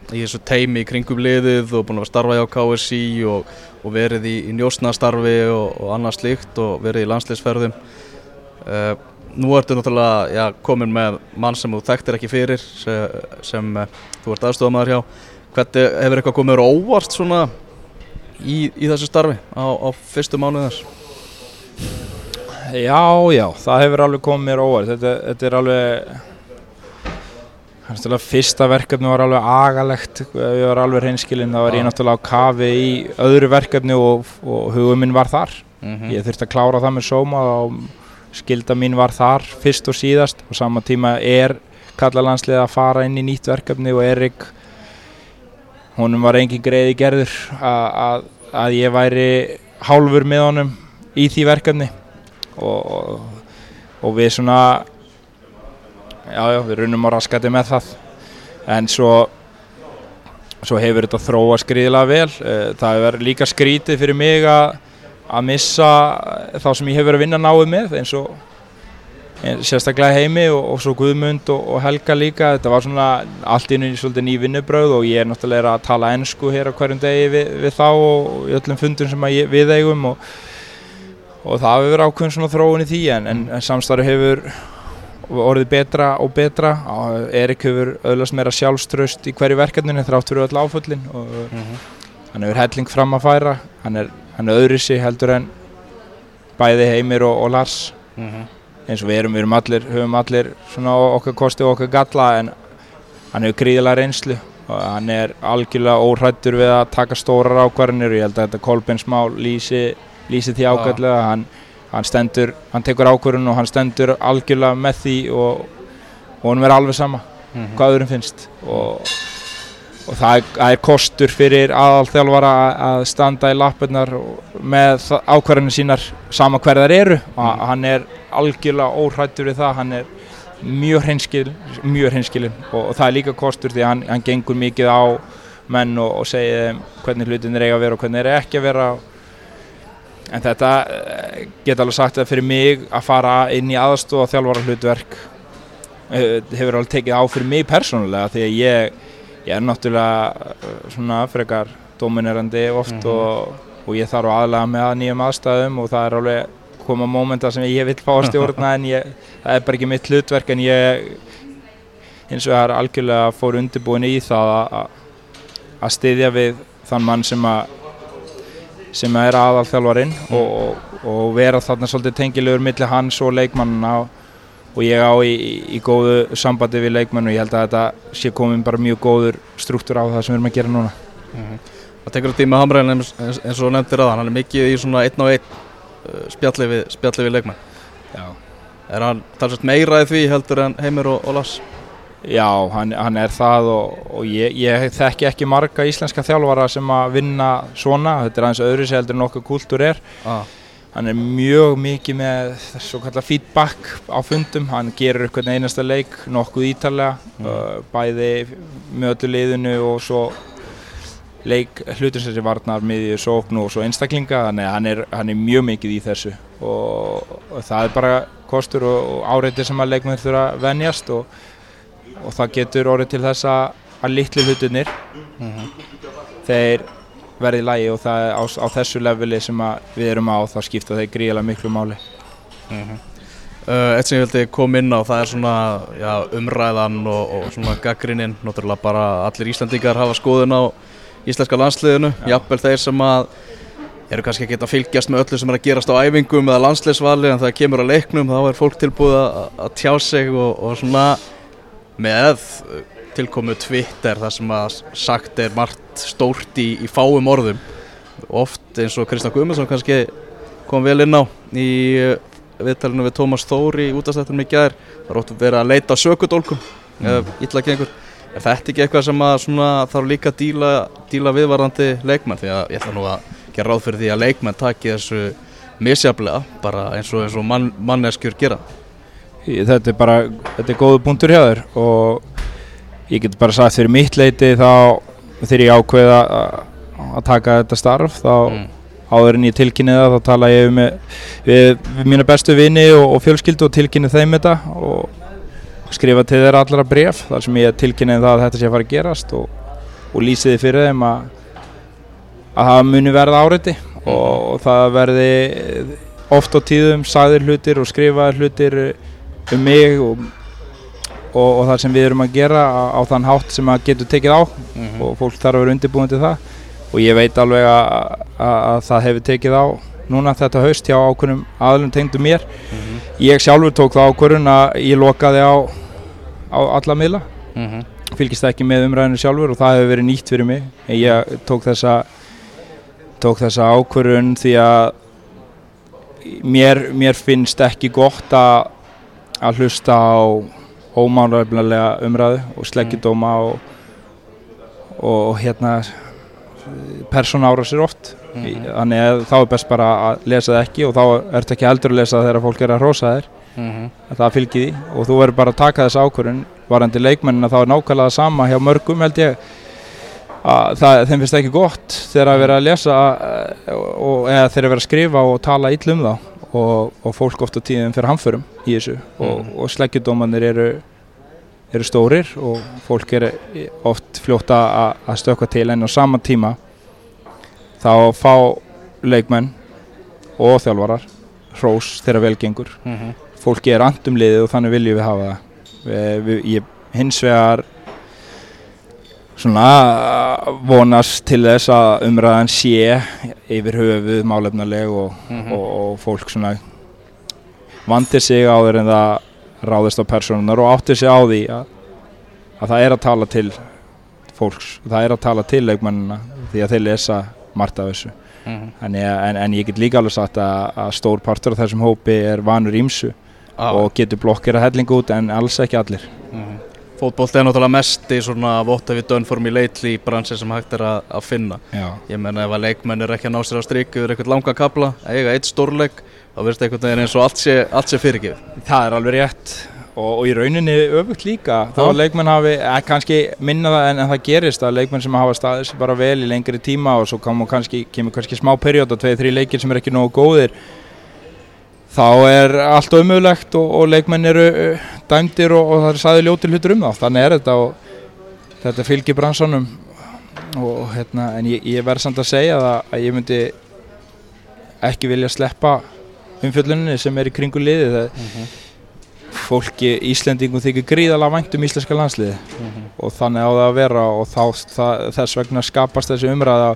í þessu teimi í kringum liðið og búin að starfa hjá KSI og, og verið í, í njósnastarfi og, og annað slíkt og verið í landsliðsferðum. Uh, Nú ertu náttúrulega já, komin með mann sem þú þekktir ekki fyrir sem, sem uh, þú ert aðstofamæður hjá. Hvernig hefur eitthvað komið óvart svona í, í þessu starfi á, á fyrstu mánuð þess? Já, já, það hefur alveg komið óvart. Þetta, þetta er alveg Þannig fyrsta verkefni var alveg agalegt ef ég var alveg hreinskilinn þá var ég náttúrulega á kafi í öðru verkefni og, og hugum minn var þar. Mm ég þurfti að klára það með sóma og skilda mín var þar fyrst og síðast. Og sama tíma er kallalandslið að fara inn í nýtt verkefni og Erik honum var engin greiði gerður að, að, ég væri hálfur með honum í því verkefni. Og, og við svona já já við runum á raskati með það. En svo svo hefur þetta þróa skriðilega vel. Eh, það hefur líka skrítið fyrir mig að að missa þá sem ég hef verið að vinna náið með eins og en, sérstaklega heimi og, og svo Guðmund og, og Helga líka. Þetta var svona allt í einu svolítið ný vinnubröð og ég er náttúrulega að tala ennsku hér á hverjum degi við, við þá og í öllum fundum sem ég, við eigum og, og það hefur verið ákveðin svona þróun í því en, en, en samstarfi hefur orðið betra og betra. Erik hefur öðlast meira sjálfströst í hverju verkefninu þrátt fyrir öll áföllin og hann hefur helling fram að færa. Hann er, hann er öðru sig heldur en bæði Heimir og, og Lars. Eins og við erum, við erum allir, höfum allir svona okkar kosti og okkar galla en hann hefur gríðilega reynslu og hann er algjörlega óhrættur við að taka stórar ákvarðinir og ég held að þetta Kolbens mál lýsi, lýsi því ágætlega. Hann, hann stendur, hann tekur ákvarðin og hann stendur algjörlega með því og, og hann er alveg sama hvað öðrum finnst. Og, og það, er, það er kostur fyrir aðalþjálfara að- standa í lappirnar með ákvarðinu sínar sama hverðar eru. Og hann er algjörlega óhrættur við það. Hann er mjög hreinskil mjög hreinskilinn. Og, og það er líka kostur því hann, hann gengur mikið á menn og, segir hvernig hlutinir eiga að vera og hvernig eiga ekki að vera en þetta eh, get alveg sagt að fyrir mig að fara inn í aðstofa þjálfara hlutverk eh, hefur alveg tekið á fyrir mig persónulega því að ég, ég er náttúrulega eh, svona frekar dominerandi oft Mhm. og, og ég þarf að aðlaga með að nýjum aðstæðum og það er alveg koma mómenta sem ég vil fá að stjórna en ég, það er bara ekki mitt hlutverk en ég eins og það er algjörlega fór undirbúin í það að- að að styðja við þann mann sem að sem er aðalþjálfarinn og, og, og vera þarna svolítið tengilegur millir hans og leikmannina og, ég á í, í, í góðu sambandi við leikmann og ég held að þetta sé komin bara mjög góður struktúr á það sem við erum að gera núna Það tekur tíma hamræðin eins, eins eins og nefndir að hann er mikið í svona einn og einn uh, spjalli við, við leikmann Já. Er hann talsvægt meira í því heldur en Heimir og, og Lars? Já, hann, hann er það og, og ég, ég þekki ekki marga íslenska þjálfara sem að vinna svona, þetta er aðeins öðru sér heldur en okkar kúltúr er. ah. Hann er mjög mikið með svo kallar feedback á fundum, hann gerur eitthvað einasta leik nokkuð ítalega, Mm. uh, bæði með öllu liðinu og svo leik hlutur sem varnar miðju sókn og svo einstaklinga, þannig að hann er, hann er mjög mikið í þessu og, og það er bara kostur og, og áreiti sem að leikmenn þurfa að venjast og, og það getur orðið til þess að, litlu hlutunir þeir verði í lægi og það er á, á þessu leveli sem við erum á þá skipta þeir gríðilega miklu máli. Uh, eitt sem ég vildi koma inn á það er svona já, umræðan og, og svona gaggrinnin náttúrulega bara allir Íslandingar hafa skoðun á íslenska landsliðinu. Jafnvel þeir sem að eru kannski ekki að fylgjast með öllu sem er að gerast á æfingum eða landsliðsvali en það kemur að leiknum þá er fólk tilbúið að tjá sig og, og svona með tilkomu Twitter þar sem að sagt er margt stórt í, í fáum orðum. Oft eins og Kristján Guðmundsson kannski kom vel inn á í uh, viðtalinu við Tómas Þóri útastættunum í gær. Það er ótt að leita að sökudólkum mm. illa gengur. Er þetta ekki eitthvað sem að þarf líka að díla, díla viðvarandi leikmenn? Því að ég ætla nú að gera ráð fyrir því að leikmenn taki þessu misjaflega bara eins og, eins og mann, manneskjur gera þetta er bara, þetta er góðu punktur hjá þér og ég get bara sagt fyrir mitt leiti þá þegar ég ákveða að, taka þetta starf þá mm. áður en ég tilkynni það þá tala ég með, við, við mína bestu vini og, og fjölskyldu og tilkynni þeim þetta og skrifa til þeirra allra bref þar sem ég tilkynni það að þetta sé að fara að gerast og, og lýsi þið fyrir þeim að, að það muni verða áreiti og, og það verði oft á tíðum sagðir hlutir og skrifaðir hlutir um mig og, og, og það sem við erum að gera á, á þann hátt sem að getur tekið á Mm og fólk þarf að vera undirbúin til það. Og ég veit alveg að, að, að það hefur tekið á núna þetta haust hjá ákveðnum aðlum tengdu mér. -hmm. ég sjálfur tók það ákvörðun að ég lokaði á, á alla miðla. Mm -hmm. fylgist ekki með umræðinu sjálfur og það hefur verið nýtt fyrir mig. Ég tók þessa tók þessa ákvörðun því að mér, mér finnst ekki gott að að hlusta á ómánræfnilega umræðu og sleggjudóma og, og, hérna persóna ára sér oft Mhm. þannig að þá er best bara að lesa það ekki og þá ertu ekki heldur að lesa það þegar fólk er að hrósa þér Mhm. að það fylgir því og þú verður bara að taka þessa ákvörðun varandi leikmennina þá er nákvæmlega sama hjá mörgum held ég að það, þeim finnst ekki gott þegar að vera að lesa eh, og, eða þegar að vera að skrifa og tala ill um þá og, og fólk oft á tíðum fyrir hamförum í þessu og, Mhm. og sleggjudómanir eru eru stórir og fólk er oft fljótt að stökkva til en á sama tíma þá fá leikmenn og þjálfarar hrós þegar vel gengur Mhm. fólki er andum liðið og þannig viljum við hafa það við, við, ég hins vegar svona vonast til þess að umræðan sé yfir höfuð málefnaleg og, Mhm. og, og fólk svona vandir sig áður en það ráðist á personunar og áttir sig á því að, að það er að tala til fólks, það er að tala til leikmennina því að þeir lesa margt af þessu Mhm. Þannig, að- en, en ég get líka alveg sagt að, að stór partur af þessum hópi er vanur ímsu Ah, og getur blokkir að hellinga út en alls ekki allir Mhm. Fótbolt er náttúrulega mest í svona what have you done for me lately bransi sem hægt er að, að finna. Já, Ég menna ef að leikmenn er ekki að ná sér á strik yfir eitthvað langa kabla, eiga eitt stórleik þá verðst einhvern veginn eins og allt sé, allt sé fyrirgefið. Það er alveg rétt. Og, og í rauninni öfugt líka þá að leikmenn hafi, eh, kannski minna það en, en það gerist að leikmenn sem hafa staðið sér bara vel í lengri tíma og svo kemur kannski, kemur kannski smá periód og tveið, þrjí leikir sem er ekki nógu góðir þá er allt umöðulegt og, og leikmenn eru uh, dæmdir og, og það er sæði ljóti hlutur um þá. Þannig er þetta og þetta fylgir bransanum. Og hérna, en ég, ég verð samt að segja það að ég myndi ekki vilja sleppa umfjölluninni sem er í kringu liði það fólki Íslendingum þykir gríðalega vænt um íslenska landsliði og þannig á það að vera og þá, það, þess vegna skapast þessi umræða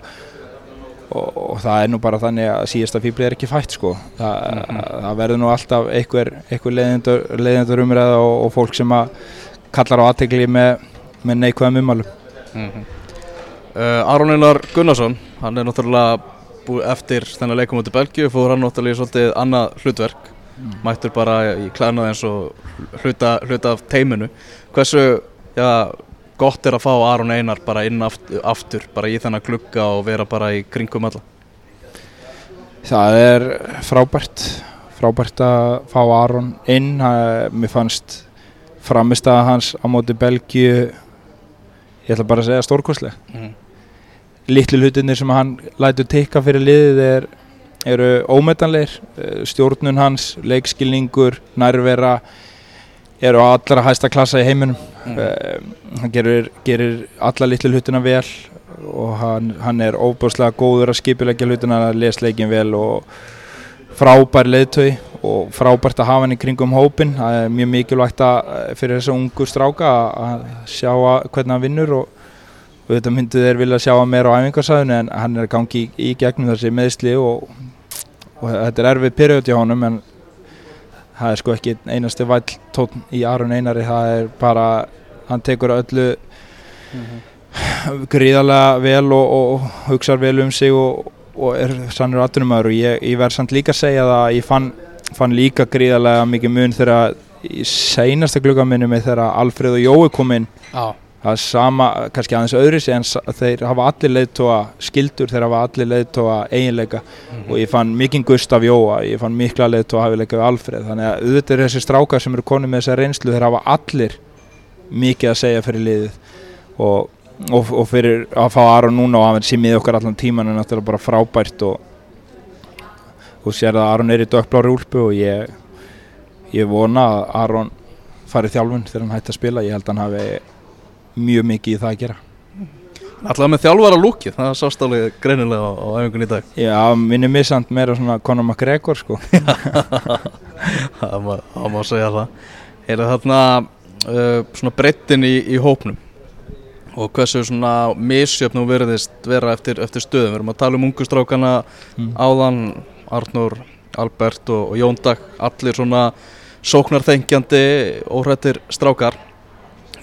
og, og það er nú bara þannig að síðasta fíbli er ekki fætt sko. Það, það verður nú alltaf einhver, einhver leiðindur umræða og, og fólk sem að kallar á aðtegli með, með neikvæðum umælum uh, Aron Einar Gunnarsson hann er náttúrulega búið eftir þennan leikum út í Belgíu fór hann náttúrulega í svolítið annað hlutverk. Mættur bara í klæðnað eins og hluta, hluta af teiminu. Hversu já, gott er að fá Aron Einar bara inn aftur, aftur bara í þennan glugga og vera bara í kringum alla. Það er frábært frábært að fá Aron inn. Mér fannst framist að hans á móti Belgíu ég ætla bara að segja stórkostleg. Mm. litlu hlutinir sem hann lætur tikka fyrir liðið er, eru ómetanleir stjórnun hans, leikskilningur nærvera eru á allra hæsta klassa í heiminum Mm. uh, hann gerir, gerir alla litlu hlutina vel og hann, hann er óbúslega góður að skipulegja hlutina að les leikin vel og frábær leiðtöi og frábært að hafa hann í kringum hópin það er mjög mikilvægt að, fyrir þessa ungu stráka að- að sjá að, hvernig hann vinnur og og þetta myndu þeir vilja sjá hann meira á æfingarsæðinu en hann er að gangi í, í gegnum þessi meðsli og, og þetta er erfið period hjá honum en það er sko ekki einasti væll tótt í Aron Einari það er bara, hann tekur öllu gríðarlega vel og, og hugsar vel um sig og, og er sannur atvinnumæður og ég, ég verð samt líka að segja það að ég fann, fann líka gríðarlega mikið mun þegar í seinasta glugga minni með þegar Alfreð og Jói kom inn. Já, það er sama, kannski aðeins öðru en þeir hafa allir leiðtóa skildur, þeir hafa allir leiðtóa eiginleika. Og ég fann mikinn Gustaf Jóa ég fann mikla leiðtóa hafileika við Alfreð. Þannig að auðvitað eru þessi strákar sem eru konið með þessa reynslu þeir hafa allir mikið að segja fyrir liðið. Og, og, og fyrir að fá Aron núna og hann sé miða okkar allan tíman er náttúrulega bara frábært og og sér að Aron er í dökkblári úlpu og ég ég vona að Aron fari í þjálfun þegar hann hætti að spila. Ég held að hann hafi mjög mikið í það að gera. Alltaf með þjálfara lúkið, það sást alveg greinilega á, á æfingun í dag. Já, minni missand meira svona Conor McGregor sko. Það má, það má segja það. Er þarna uh, svona breyttin í, í hópnum? Og hversu svona misjöfn og verðist vera eftir, eftir stöðum? Við erum að tala um ungustrákana Mm. áðan Arnur, Albert og, og Jón Dag. Allir svona sóknarþengjandi óhrættir strákar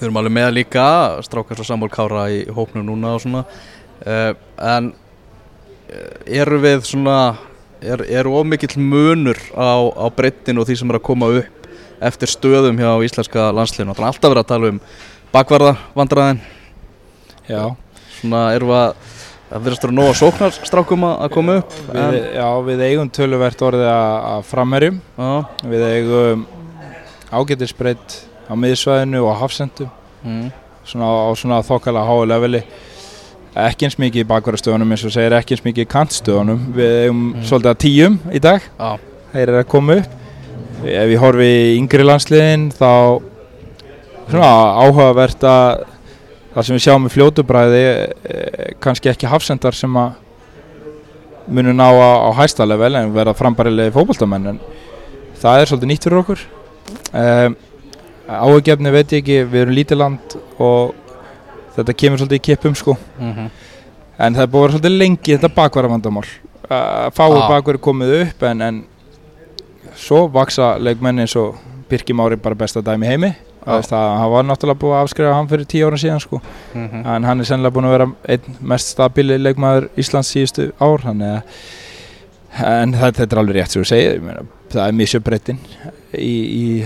við erum alveg með líka strákar svo Samúl Kára í hópnum núna og svona. Uh, en uh, eru við svona er, er ómikill munur á, á breyttinu og því sem er að koma upp eftir stöðum hjá íslenska að alltaf verið að tala um bakvarða vandræðin Já, svona við að það verðast vera nóga sóknarstrákum að að koma upp við, já, við eigum töluvert orðið að, að framherjum. Við eigum ágætisbreytt á miðsvæðinu og hafsendum. Mm, svona á, svona þokkala háu leveli. Ekki eins mikið í bakvarastöðunum eins og segir ekki eins mikið í kantstöðunum við eigum Mm. svolítið að tíum í dag. Já, þeir eru að koma upp. Ef ég horfi í yngri landsliðin þá svona áhugavert að það sem við sjáum í fljótubræði eh, kannski ekki hafsendar sem að munu ná á, á hæsta level en verða frambærilegi fótboltamenn en það er svolítið nýtt fyrir okkur. Um, áhugjefni veit ég ekki, við erum lítið land og þetta kemur svolítið í kippum sko mm en það er vera svolítið lengi þetta bakvaravandamál uh, fáið Ah. bakvar er komið upp en, en svo vaksa leikmenn eins og Birki Mári bara besta dæmi heimi Ah. það, hann var náttúrulega búið að afskrifa hann fyrir tíu ára síðan sko. -hmm. en hann er sennilega búin að vera einn mest stabili leikmaður Íslands síðustu ár þannig en það, þetta er alveg rétt sem þú segir það er mjög sjöbreytin í, í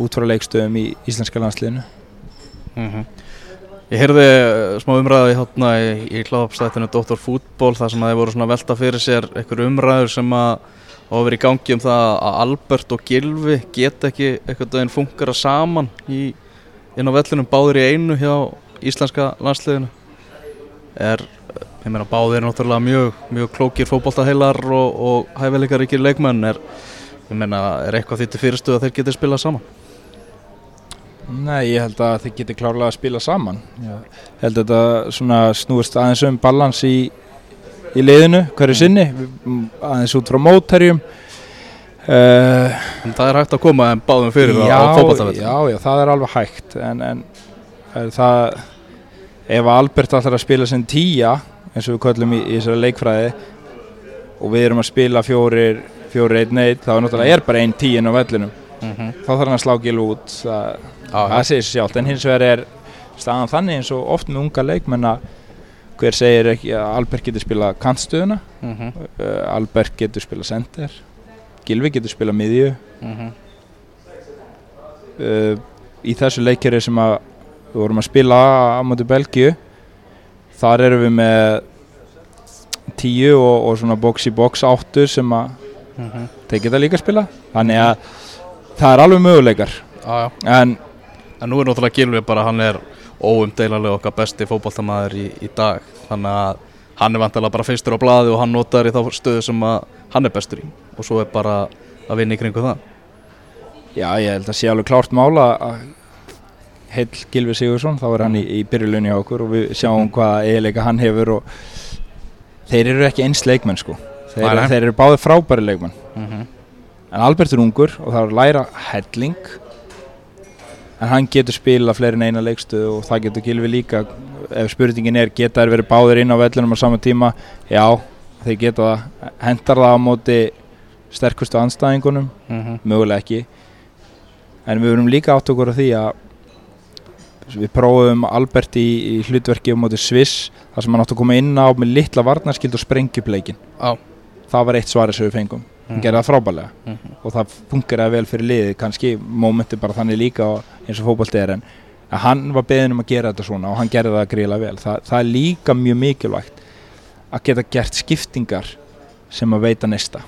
út frá leikstöðum í íslenska landsliðinu Mhm. Ég heyrði uh, smá umræðu hérna í, í kláðapstættinu Dr. Fútból þar sem að þeir voru svona velta fyrir sér einhver umræður sem að hafa verið í gangi um það að Albert og Gilvi get ekki einhvern veginn funkara saman í, inn á vellinum báðir í einu hjá íslenska landsliðinu er, ég meina báðir er náttúrulega mjög, mjög klókir fótboltaheilar og, og hæfileikaríkir leikmenn er, meina, er eitthvað því til fyrirstuð að þeir geti spilað saman Nei, ég held að þið geti klárlega að spila saman. Ég held að þetta snúist aðeins um balans í, í liðinu hverju sinni m- aðeins út frá mótherjum. Uh, en það er hægt að koma þeim báðum fyrir já, á fótboltavellinu já, já, það er alveg hægt en, en það ef Albert ætlar að spila sem tíja eins og við köllum í, í þessari leikfræði og við erum að spila fjórir fjórir eitt, þá er náttúrulega er bara einn tíin á vellinum, mm þá þarf hann að slá gil út það, það segir sér sjálft. En hins vegar er staðan þannig eins og oft með unga leikmenn að hver segir ekki að Albert getur spila kantstöðuna? Mm -hmm. uh, Albert getur spila center. Gilvi getur spila miðju. Mm -hmm. uh, í þessu leikjari sem að við vorum að spila á móti Belgíu þar erum við með tíu og, og svona box í box áttu sem að þeir geta líka að spila þannig að það er alveg möguleikar. Já. en En nú er náttúrulega Gilvi bara, hann er óumdeilanlega okkar besti fótballtamaður í, í dag. Þannig að hann er vantilega bara fyrstur á blaði og hann notar í þá stöðu sem að hann er bestur í. Og svo er bara að vinna í kringu það. Já, ég held að sé alveg klárt mála að heill Gilvi Sigursson þá er hann í, í byrjulunni á okkur og við sjáum hvaða eiginleika hann hefur og þeir eru ekki eins leikmenn sko. Þeir, nei. þeir eru báði frábæri leikmenn. Mm -hmm. En Albert er ungur og það er að læra helling en hann getur spila fleiri en eina leikstöðu og það getur Gilvi líka. Ef spurningin er geta þær verið báðir inn á vellinum á sama tíma? Já, þeir geta það. Hendar það á móti sterkustu anstæðingunum Mhm. mögulega ekki. En við verum líka átt okkur á því að við prófum Albert í, í hlutverki á móti Sviss þar sem hann átt að koma inn á með litla varnarskild og sprengjupleikin Já. það var eitt svari sem við fengum hann gerði það frábælega Mhm. og það funkar vel fyrir liðið kannski mómenti bara þannig líka eins og fótbolti er en en hann var beðin um að gera þetta svona og hann gerði það gríla vel Þa, það er líka mjög mikilvægt að geta gert skiptingar sem að veita nesta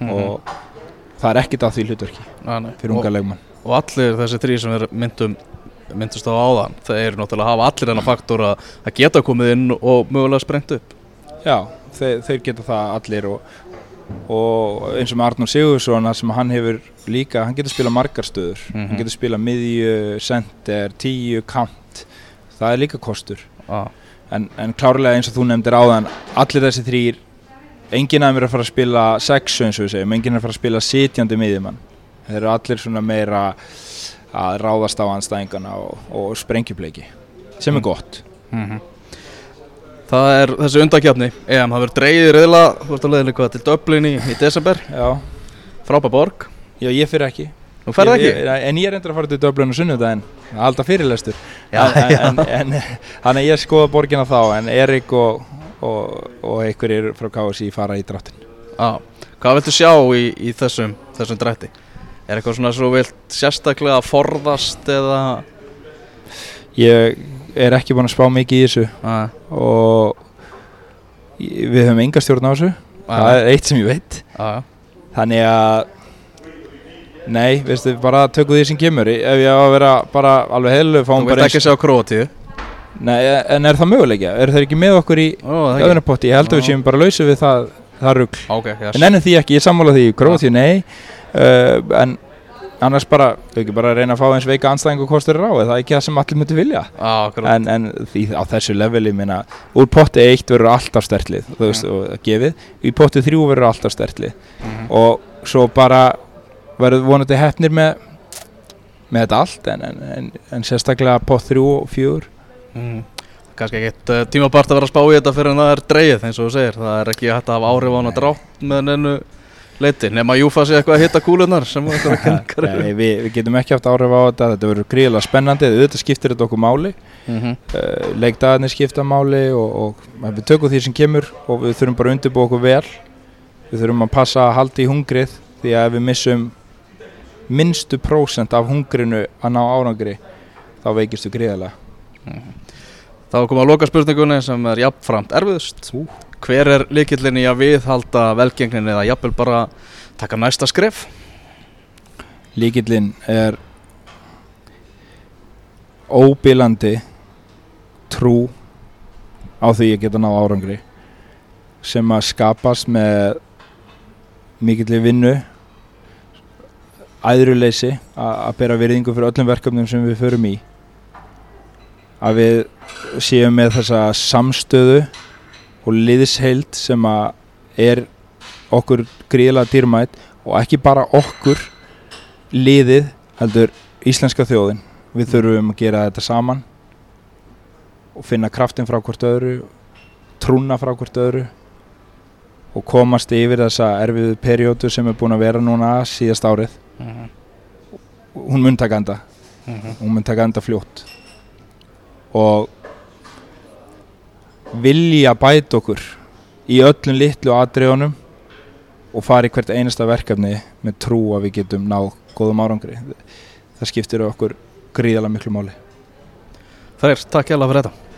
Mhm. og það er ekkit að því hlutverki nei. fyrir unga leikmann og allir þessi þrý sem við myndum myndust á áðan, það eru náttúrulega að hafa allir þennan faktor að, að geta komið inn og mögulega sprengt upp Já, þeir, þeir geta það allir og, og eins og með Arnur Sigursson þar sem hann hefur líka, hann getur spila margar stöður Mhm. hann getur spila miðju, center, tíu, kant það er líka kostur ah. en, en klárlega eins og þú nefndir áðan allir þessi þrýr enginn af þeim er að fara að spila sexu eins og við segjum enginn er að fara að spila sitjandi miðjumann þeir eru allir svona meira að ráðast á anstæðingana og, og sprengjupleiki sem er Mm. gott Mhm. Það er þessi undakefni EM, það verður dreigið reyðla þú ert að leiðin eitthvað til Dublin í, í desember? Já, frábær borg, Já ég fyrir ekki. Ferð Ég- ekki? ég- En ég er endur að fara til Dublin á sunnudaginn. Halda fyrirlestur. Já, já. Þannig að ég skoða borgina þá en Erik og, og, og einhverjir frá KSI fara í dráttin. Ah. Hvað viltu sjá í, í þessum, þessum drætti? Er eitthvað svona svo vilt sérstaklega að forðast eða Ég er ekki búinn að spá mikið í þessu. Ah. og við höfum enga stjórn á þessu. Það er eitt sem ég veit. Ah. þannig að nei, veistu, bara tökum því sem kemur. Ef ég á að vera bara alveg heilu Þú bara ekki sjá Króatíu? Nei, en er það möguleikja? er það ekki með okkur í öðrunapotti? ég held að við séum bara lausu við það, það rugg Ok, yes. en ennum því ekki, ég sammála því, Króatíu nei. Uh, en annars bara þau ekki bara reyna að fá eins veika anstæðingu kostur er á, er það ekki það sem allir myndi vilja? Ah, en, en því á þessu leveli minna, úr potti 1 verður alltaf stertlið þú veist, og gefið, í potti 3 verður alltaf stertlið. Mhm. og svo bara verður vonandi hefnir með með þetta allt en, en, en, en sérstaklega pott 3 og 4 Mm. Kannski ekkert uh, tímabart að vera að spá í þetta fyrir en það er dreigið eins og þú segir. Það er ekki hægt að hafa áhrif á hana drátt með nennu leiti Nefn að Júfa sé eitthvað að hitta kúlunar sem eitthvað að kennkar Nei, við, við getum ekki haft áhrif á þetta. Þetta verður gríðilega spennandi, auðvitað skiptir þetta okkur máli. Mm -hmm. uh, leikdagarnir skipta máli og, og við tökum því sem kemur og við þurfum bara að undirbúa okkur vel. Við þurfum að passa að halda í hungrið því að ef við missum minnstu prósent af hungrinu að ná árangri þá veikistu gríðilega Þá komum að loka spurningunni sem er jafnframt erfiðust Hver er líkillin í að viðhalda velgengnin eða jafnvel bara taka næsta skref? líkillinn er óbílandi trú á því að geta ná árangri sem að skapast með mikilli vinnu æðruleysi að bera virðingu fyrir öllum verkefnum sem við förum í að við séum með þessa samstöðu og liðsheild sem að er okkur gríðilega dýrmætt og ekki bara okkur liðið heldur íslenska þjóðin. Við þurfum að gera þetta saman og finna kraftin frá hvort öðru trúna frá hvort öðru og komast yfir þessa erfiðu perjótu sem er búin að vera núna síðast árið. Mm -hmm. hún mun taka enda. Hún mun taka enda fljótt. Og vilja bæta okkur í öllum litlu atriðunum og fara í hvert einasta verkefni með trú að við getum náð góðum árangri. Það skiptir okkur gríðalega miklu máli. Freyr, takk hjá fyrir þetta